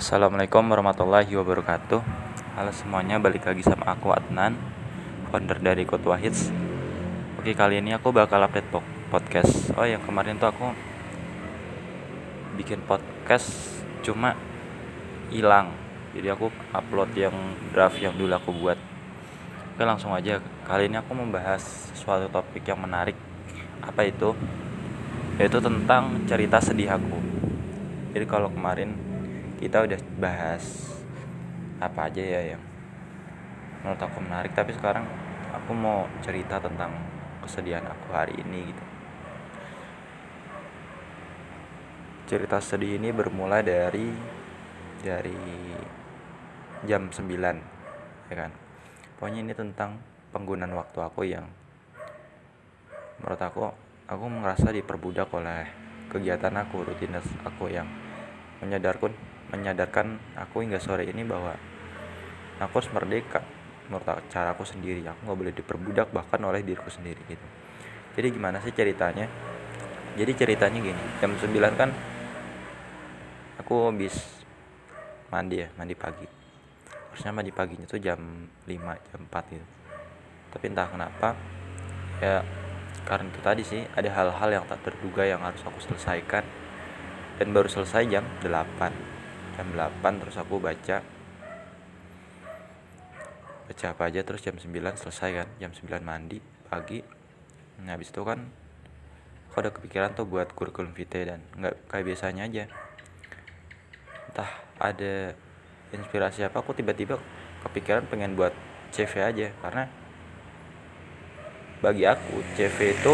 Assalamualaikum warahmatullahi wabarakatuh. Halo semuanya, balik lagi sama aku Adnan Founder dari Code Wahids. Oke, kali ini aku bakal update podcast. Oh yang kemarin tuh aku Bikin podcast Cuma hilang. Jadi aku upload yang draft yang dulu aku buat. Oke langsung aja. Kali ini aku membahas suatu topik yang menarik. Apa itu? Yaitu tentang cerita sedih aku. Jadi kalau kemarin kita udah bahas apa aja ya yang menurut aku menarik tapi sekarang aku mau cerita tentang kesedihan aku hari ini gitu. Cerita sedih ini bermula dari dari jam 9 ya kan? Pokoknya ini tentang penggunaan waktu aku yang menurut aku aku merasa diperbudak oleh kegiatan aku rutinitas aku yang menyadarkan menyadarkan aku hingga sore ini bahwa aku harus merdeka menurut cara aku sendiri. Aku nggak boleh diperbudak bahkan oleh diriku sendiri gitu. Jadi gimana sih ceritanya? Jadi ceritanya gini jam 9 kan aku habis mandi ya mandi pagi. Harusnya mandi paginya tuh jam 5 jam 4 gitu. Tapi entah kenapa ya karena itu tadi sih ada hal-hal yang tak terduga yang harus aku selesaikan. Dan baru selesai jam 8 jam 8 terus aku baca. Baca apa aja terus jam 9 selesai kan jam 9 mandi pagi. Nah habis itu kan aku ada kepikiran tuh buat kurikulum vitae dan nggak kayak biasanya aja. Entah ada inspirasi apa aku tiba-tiba kepikiran pengen buat CV aja. Karena bagi aku CV itu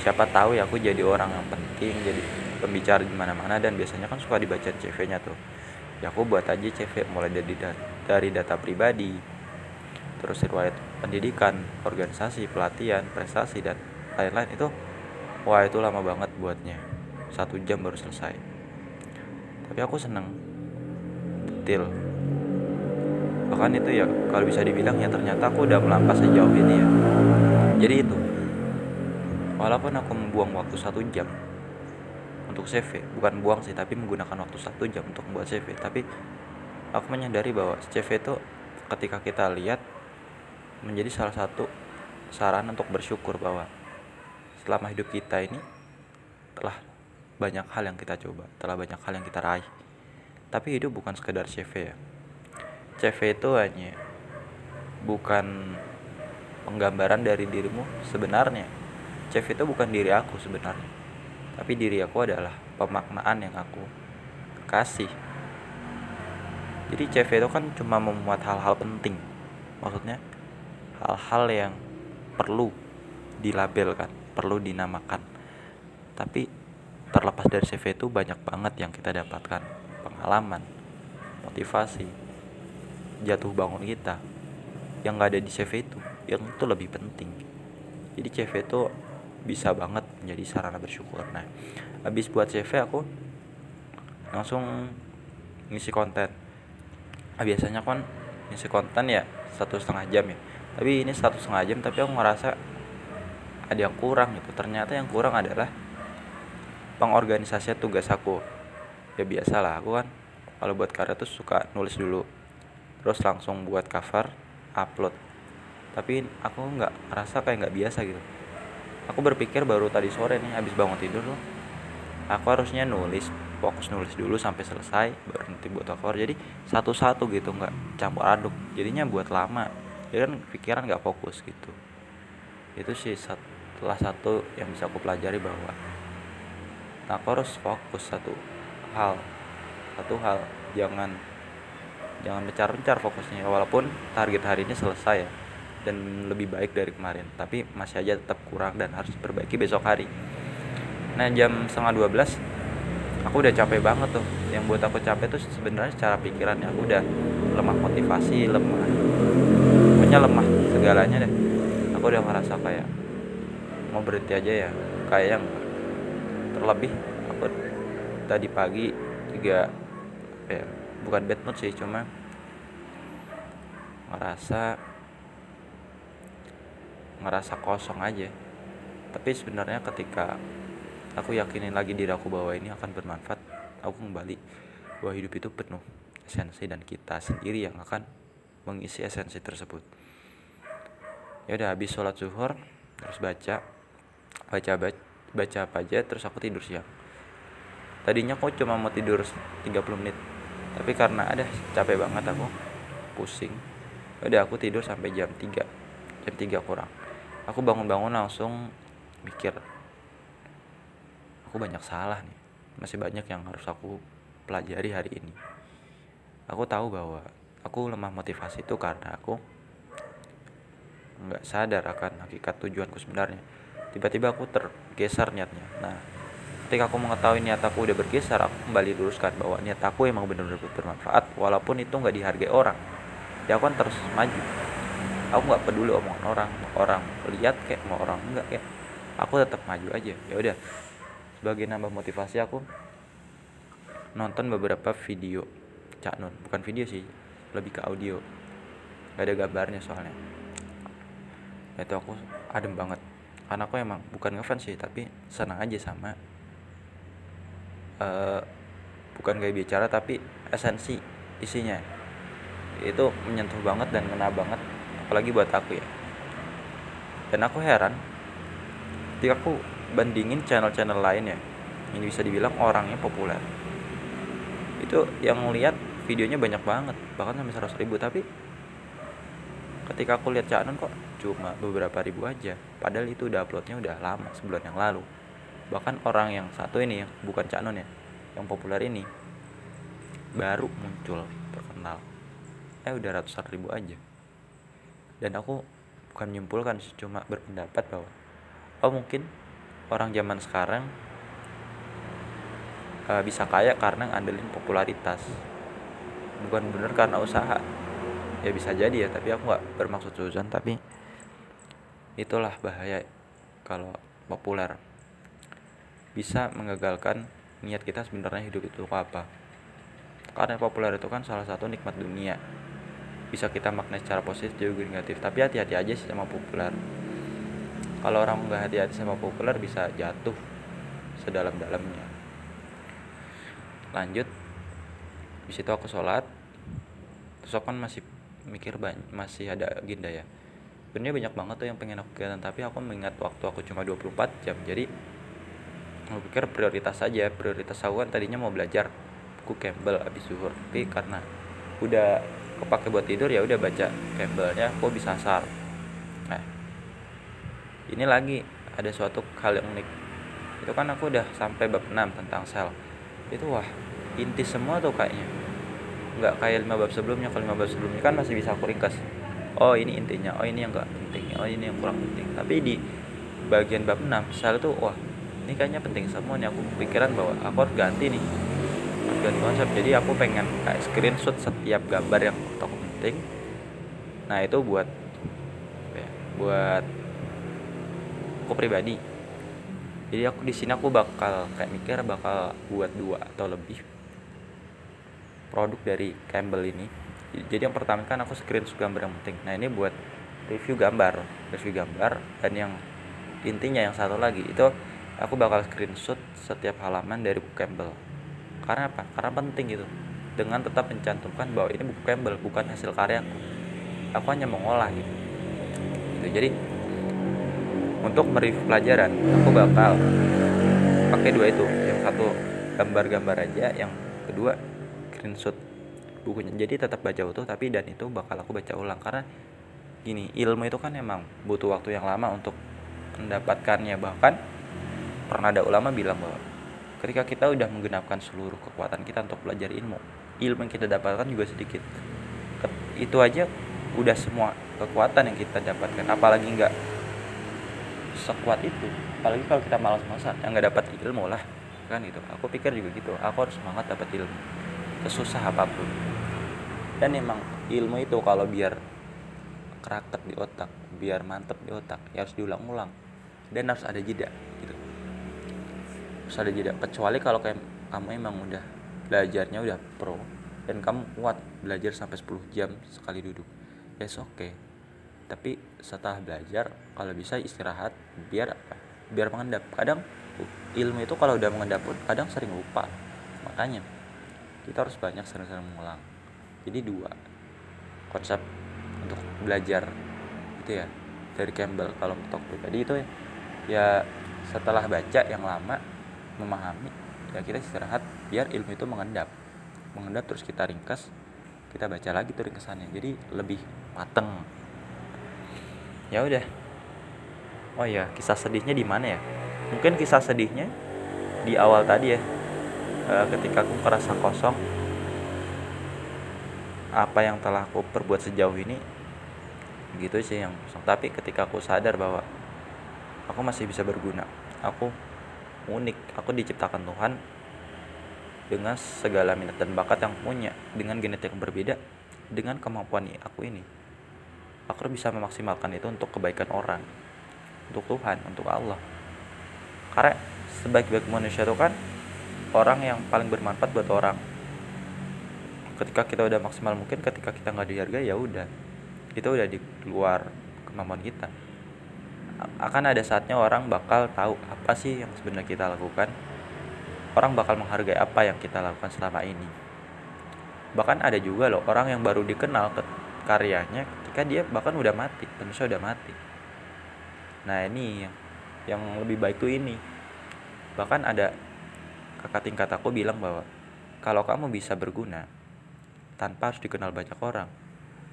siapa tahu ya aku jadi orang yang penting jadi pembicara di mana-mana dan biasanya kan suka dibaca CV-nya tuh. Ya aku buat aja CV mulai dari dari data pribadi terus riwayat pendidikan organisasi pelatihan prestasi dan lain-lain. Itu wah itu lama banget buatnya. Satu jam baru selesai. Tapi aku seneng. Detail bahkan itu ya kalau bisa dibilang ya ternyata aku udah melampas sejauh ini ya. Jadi itu walaupun aku membuang waktu satu jam untuk CV bukan buang sih tapi menggunakan waktu satu jam untuk membuat CV tapi aku menyadari bahwa CV itu ketika kita lihat menjadi salah satu saran untuk bersyukur bahwa selama hidup kita ini telah banyak hal yang kita coba telah banyak hal yang kita raih. Tapi hidup bukan sekedar CV ya. CV itu hanya bukan penggambaran dari dirimu sebenarnya. CV itu bukan diri aku sebenarnya tapi diri aku adalah pemaknaan yang aku kasih. Jadi CV itu kan cuma memuat hal-hal penting. Maksudnya hal-hal yang perlu dilabelkan perlu dinamakan. Tapi terlepas dari CV itu banyak banget yang kita dapatkan. Pengalaman motivasi jatuh bangun kita. Yang nggak ada di CV itu yang itu lebih penting. Jadi CV itu bisa banget menjadi sarana bersyukur. Nah habis buat CV aku langsung ngisi konten. Nah, biasanya kan ngisi konten ya satu setengah jam ya. Tapi ini satu setengah jam tapi aku ngerasa ada yang kurang gitu. Ternyata yang kurang adalah pengorganisasian tugas aku. Ya biasalah aku kan kalau buat karya tuh suka nulis dulu terus langsung buat cover upload. Tapi aku nggak ngerasa kayak nggak biasa gitu aku berpikir baru tadi sore nih habis bangun tidur loh aku harusnya nulis fokus nulis dulu sampai selesai baru nanti buat cover jadi satu-satu gitu nggak campur aduk. Jadinya buat lama. Jadi kan pikiran nggak fokus gitu. Itu sih salah satu yang bisa aku pelajari bahwa aku harus fokus satu hal. Satu hal. Jangan jangan mencar-mencar fokusnya. Walaupun target hari ini selesai ya dan lebih baik dari kemarin. Tapi masih aja tetap kurang dan harus diperbaiki besok hari. Nah jam setengah 12 aku udah capek banget tuh. Yang buat aku capek tuh sebenarnya secara pikirannya aku udah lemah motivasi lemah pokoknya lemah segalanya deh. Aku udah merasa kayak mau berhenti aja ya. Kayak yang terlebih aku tadi pagi juga ya bukan bad mood sih cuma merasa ngerasa kosong aja. Tapi sebenarnya ketika aku yakinin lagi diri aku bahwa ini akan bermanfaat aku kembali bahwa hidup itu penuh esensi dan kita sendiri yang akan mengisi esensi tersebut. Ya udah habis sholat zuhur terus baca baca baca apa aja terus aku tidur siang. Tadinya aku cuma mau tidur 30 menit tapi karena ada capek banget aku pusing. Udah aku tidur sampai jam 3 jam 3 kurang aku bangun-bangun langsung mikir aku banyak salah nih. Masih banyak yang harus aku pelajari hari ini. Aku tahu bahwa aku lemah motivasi itu karena aku nggak sadar akan hakikat tujuanku sebenarnya. Tiba-tiba aku tergeser niatnya. Nah ketika aku mengetahui niat aku udah bergeser aku kembali luruskan bahwa niat aku emang benar-benar bermanfaat walaupun itu nggak dihargai orang. Ya aku kan terus maju aku nggak peduli omongan orang. Orang lihat kayak mau orang enggak kayak. Aku tetap maju aja. Ya udah. Sebagai nambah motivasi aku nonton beberapa video Cak Nun. Bukan video sih lebih ke audio. Gak ada gambarnya soalnya. Itu aku adem banget. Karena aku emang bukan ngefans sih tapi senang aja sama uh, bukan gaya bicara tapi esensi isinya. Itu menyentuh banget dan ngena banget apalagi buat aku ya. Dan aku heran ketika aku bandingin channel-channel lain ya ini bisa dibilang orangnya populer itu yang lihat videonya banyak banget bahkan sampai 100 ribu. Tapi ketika aku lihat Cak kok cuma beberapa ribu aja padahal itu udah uploadnya udah lama sebulan yang lalu. Bahkan orang yang satu ini yang bukan Cak ya yang populer ini baru muncul terkenal. Eh udah ratusan ribu aja dan aku bukan menyimpulkan cuma berpendapat bahwa oh mungkin orang zaman sekarang uh, bisa kaya karena ngandelin popularitas. Bukan bener karena usaha. Ya bisa jadi ya tapi aku nggak bermaksud suzon tapi itulah bahaya kalau populer. Bisa mengagalkan niat kita sebenarnya hidup itu apa. Karena populer itu kan salah satu nikmat dunia bisa kita maknai secara positif juga negatif. Tapi hati-hati aja sih sama populer. Kalau orang nggak hati-hati sama populer bisa jatuh sedalam-dalamnya. Lanjut. Di situ aku sholat. Terus aku kan masih mikir banyak masih ada agenda ya. Sebenarnya banyak banget tuh yang pengen aku kegiatan tapi aku mengingat waktu aku cuma 24 jam. Jadi aku pikir prioritas saja prioritas aku kan tadinya mau belajar buku Campbell abis zuhur. Tapi karena udah kepake buat tidur ya udah baca Campbellnya aku bisa asar nah ini lagi ada suatu hal yang unik. Itu kan aku udah sampai bab 6 tentang sel. Itu wah inti semua tuh kayaknya. Nggak kayak lima bab sebelumnya kalau lima bab sebelumnya kan masih bisa aku ringkas. Oh ini intinya oh ini yang enggak penting oh ini yang kurang penting. Tapi di bagian bab 6 sel itu wah ini kayaknya penting semua nih. Aku pikiran bahwa aku harus ganti nih ganti konsep. Jadi aku pengen kayak screenshot setiap gambar yang aku penting. Nah itu buat ya, buat aku pribadi. Jadi aku di sini aku bakal kayak mikir bakal buat dua atau lebih produk dari Campbell ini. Jadi yang pertama kan aku screenshot gambar yang penting. Nah ini buat review gambar review gambar dan yang intinya yang satu lagi itu aku bakal screenshot setiap halaman dari buku Campbell karena apa? Karena penting gitu. Dengan tetap mencantumkan bahwa ini buku Campbell bukan hasil karyaku aku. Hanya mengolah gitu. Gitu. Jadi untuk mereview pelajaran aku bakal pakai dua itu. Yang satu gambar-gambar aja. Yang kedua screenshot bukunya. Jadi tetap baca utuh tapi dan itu bakal aku baca ulang. Karena gini ilmu itu kan emang butuh waktu yang lama untuk mendapatkannya. Bahkan pernah ada ulama bilang bahwa ketika kita udah menggenapkan seluruh kekuatan kita untuk belajar ilmu ilmu yang kita dapatkan juga sedikit. Itu aja udah semua kekuatan yang kita dapatkan. Apalagi nggak sekuat itu apalagi kalau kita malas-malasan yang nggak dapat ilmu lah kan gitu. Aku pikir juga gitu aku harus semangat dapat ilmu sesusah apa pun. Dan emang ilmu itu kalau biar keraket di otak biar mantep di otak ya harus diulang-ulang. Dan harus ada jeda gitu harus ada jeda kecuali kalau kayak kamu emang udah belajarnya udah pro dan kamu kuat belajar sampai 10 jam sekali duduk yes oke okay. tapi setelah belajar kalau bisa istirahat biar apa? Biar mengendap. Kadang ilmu itu kalau udah mengendap pun kadang sering lupa. Makanya kita harus banyak sering-sering mengulang. Jadi dua konsep untuk belajar itu ya. Dari Campbell kalau untuk pribadi itu ya, ya setelah baca yang lama memahami ya kita istirahat biar ilmu itu mengendap. Mengendap terus kita ringkas kita baca lagi tuh ringkasannya. Jadi lebih mateng. Ya udah. Oh ya kisah sedihnya di mana ya? Mungkin kisah sedihnya di awal tadi ya. E, ketika aku merasa kosong apa yang telah aku perbuat sejauh ini gitu sih yang kosong. Tapi ketika aku sadar bahwa aku masih bisa berguna aku unik. Aku diciptakan Tuhan dengan segala minat dan bakat yang punya dengan genetik yang berbeda dengan kemampuan aku ini. Aku bisa memaksimalkan itu untuk kebaikan orang untuk Tuhan untuk Allah. Karena sebaik-baik manusia itu kan orang yang paling bermanfaat buat orang. Ketika kita udah maksimal mungkin ketika kita nggak dihargai ya udah. Itu udah di luar kemampuan kita akan ada saatnya orang bakal tahu apa sih yang sebenarnya kita lakukan. Orang bakal menghargai apa yang kita lakukan selama ini. Bahkan ada juga loh orang yang baru dikenal ke karyanya ketika dia bahkan udah mati manusia udah mati. Nah ini yang yang lebih baik tuh ini. Bahkan ada kakak tingkat aku bilang bahwa kalau kamu bisa berguna tanpa harus dikenal banyak orang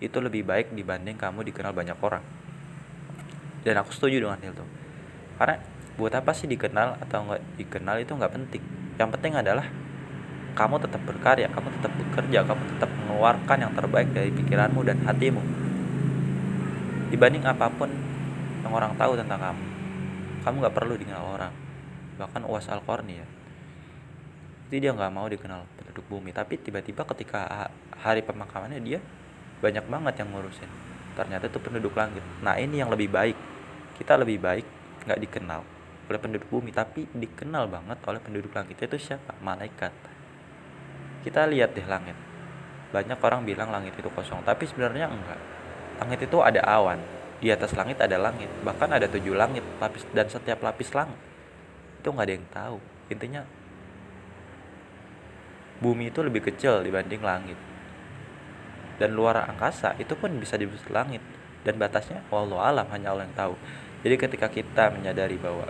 itu lebih baik dibanding kamu dikenal banyak orang dan aku setuju dengan itu. Karena buat apa sih dikenal atau nggak dikenal itu nggak penting. Yang penting adalah kamu tetap berkarya kamu tetap bekerja kamu tetap mengeluarkan yang terbaik dari pikiranmu dan hatimu. Dibanding apa pun yang orang tahu tentang kamu. Kamu nggak perlu dikenal orang. Bahkan uas al ya. Jadi dia nggak mau dikenal penduduk bumi. Tapi tiba-tiba ketika hari pemakamannya dia banyak banget yang ngurusin. Ternyata itu penduduk langit. Nah ini yang lebih baik kita lebih baik nggak dikenal oleh penduduk bumi tapi dikenal banget oleh penduduk langit. Itu siapa? Malaikat. Kita lihat deh langit. Banyak orang bilang langit itu kosong tapi sebenarnya enggak. Langit itu ada awan. Di atas langit ada langit. Bahkan ada tujuh langit lapis dan setiap lapis langit. Itu nggak ada yang tahu. Intinya bumi itu lebih kecil dibanding langit. Dan luar angkasa itu pun bisa disebut langit. Dan batasnya wallahu alam hanya Allah yang tahu jadi ketika kita menyadari bahwa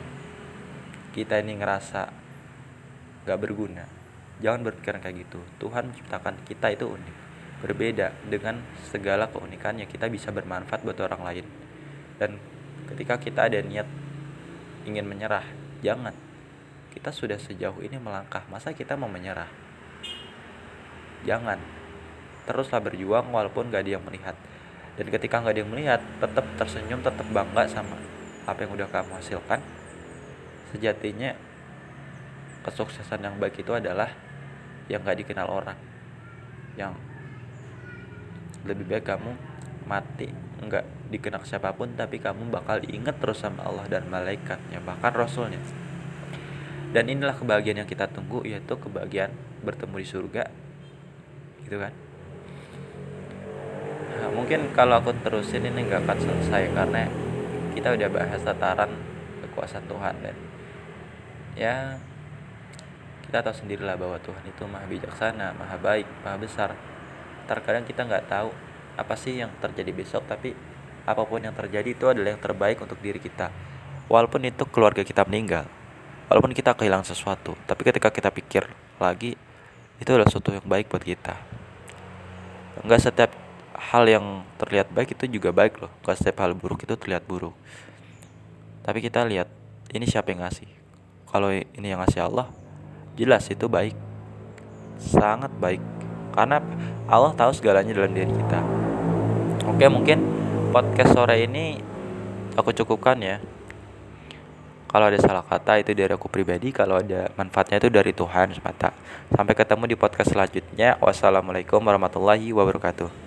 kita ini ngerasa gak berguna jangan berpikiran kayak gitu. Tuhan menciptakan kita itu unik berbeda dengan segala keunikannya kita bisa bermanfaat buat orang lain. Dan ketika kita ada niat ingin menyerah jangan. Kita sudah sejauh ini melangkah masa kita mau menyerah? Jangan. Teruslah berjuang walaupun gak ada yang melihat. Dan ketika gak ada yang melihat tetap tersenyum tetap bangga sama apa yang udah kamu hasilkan sejatinya kesuksesan yang baik itu adalah yang gak dikenal orang. Yang lebih baik kamu mati nggak dikenal siapa pun tapi kamu bakal diingat terus sama Allah dan malaikatnya bahkan rasulnya. Dan inilah kebahagiaan yang kita tunggu yaitu kebahagiaan bertemu di surga. Gitu kan? Nah, mungkin kalau aku terusin ini nggak akan selesai karena kita udah bahas tataran kekuasaan Tuhan dan ya kita tahu sendirilah bahwa Tuhan itu maha bijaksana maha baik maha besar. Terkadang kita nggak tahu apa sih yang terjadi besok tapi apa pun yang terjadi itu adalah yang terbaik untuk diri kita. Walaupun itu keluarga kita meninggal walaupun kita kehilangan sesuatu tapi ketika kita pikir lagi itu adalah sesuatu yang baik buat kita. Nggak setiap hal yang terlihat baik itu juga baik loh. Nggak setiap hal buruk itu terlihat buruk. Tapi kita lihat ini siapa yang ngasih? Kalau ini yang ngasih Allah jelas itu baik. Sangat baik. Karena Allah tahu segalanya dalam diri kita. Oke mungkin podcast sore ini aku cukupkan ya. Kalau ada salah kata itu dari aku pribadi. Kalau ada manfaatnya itu dari Tuhan semata. Sampai ketemu di podcast selanjutnya. Wassalamualaikum warahmatullahi wabarakatuh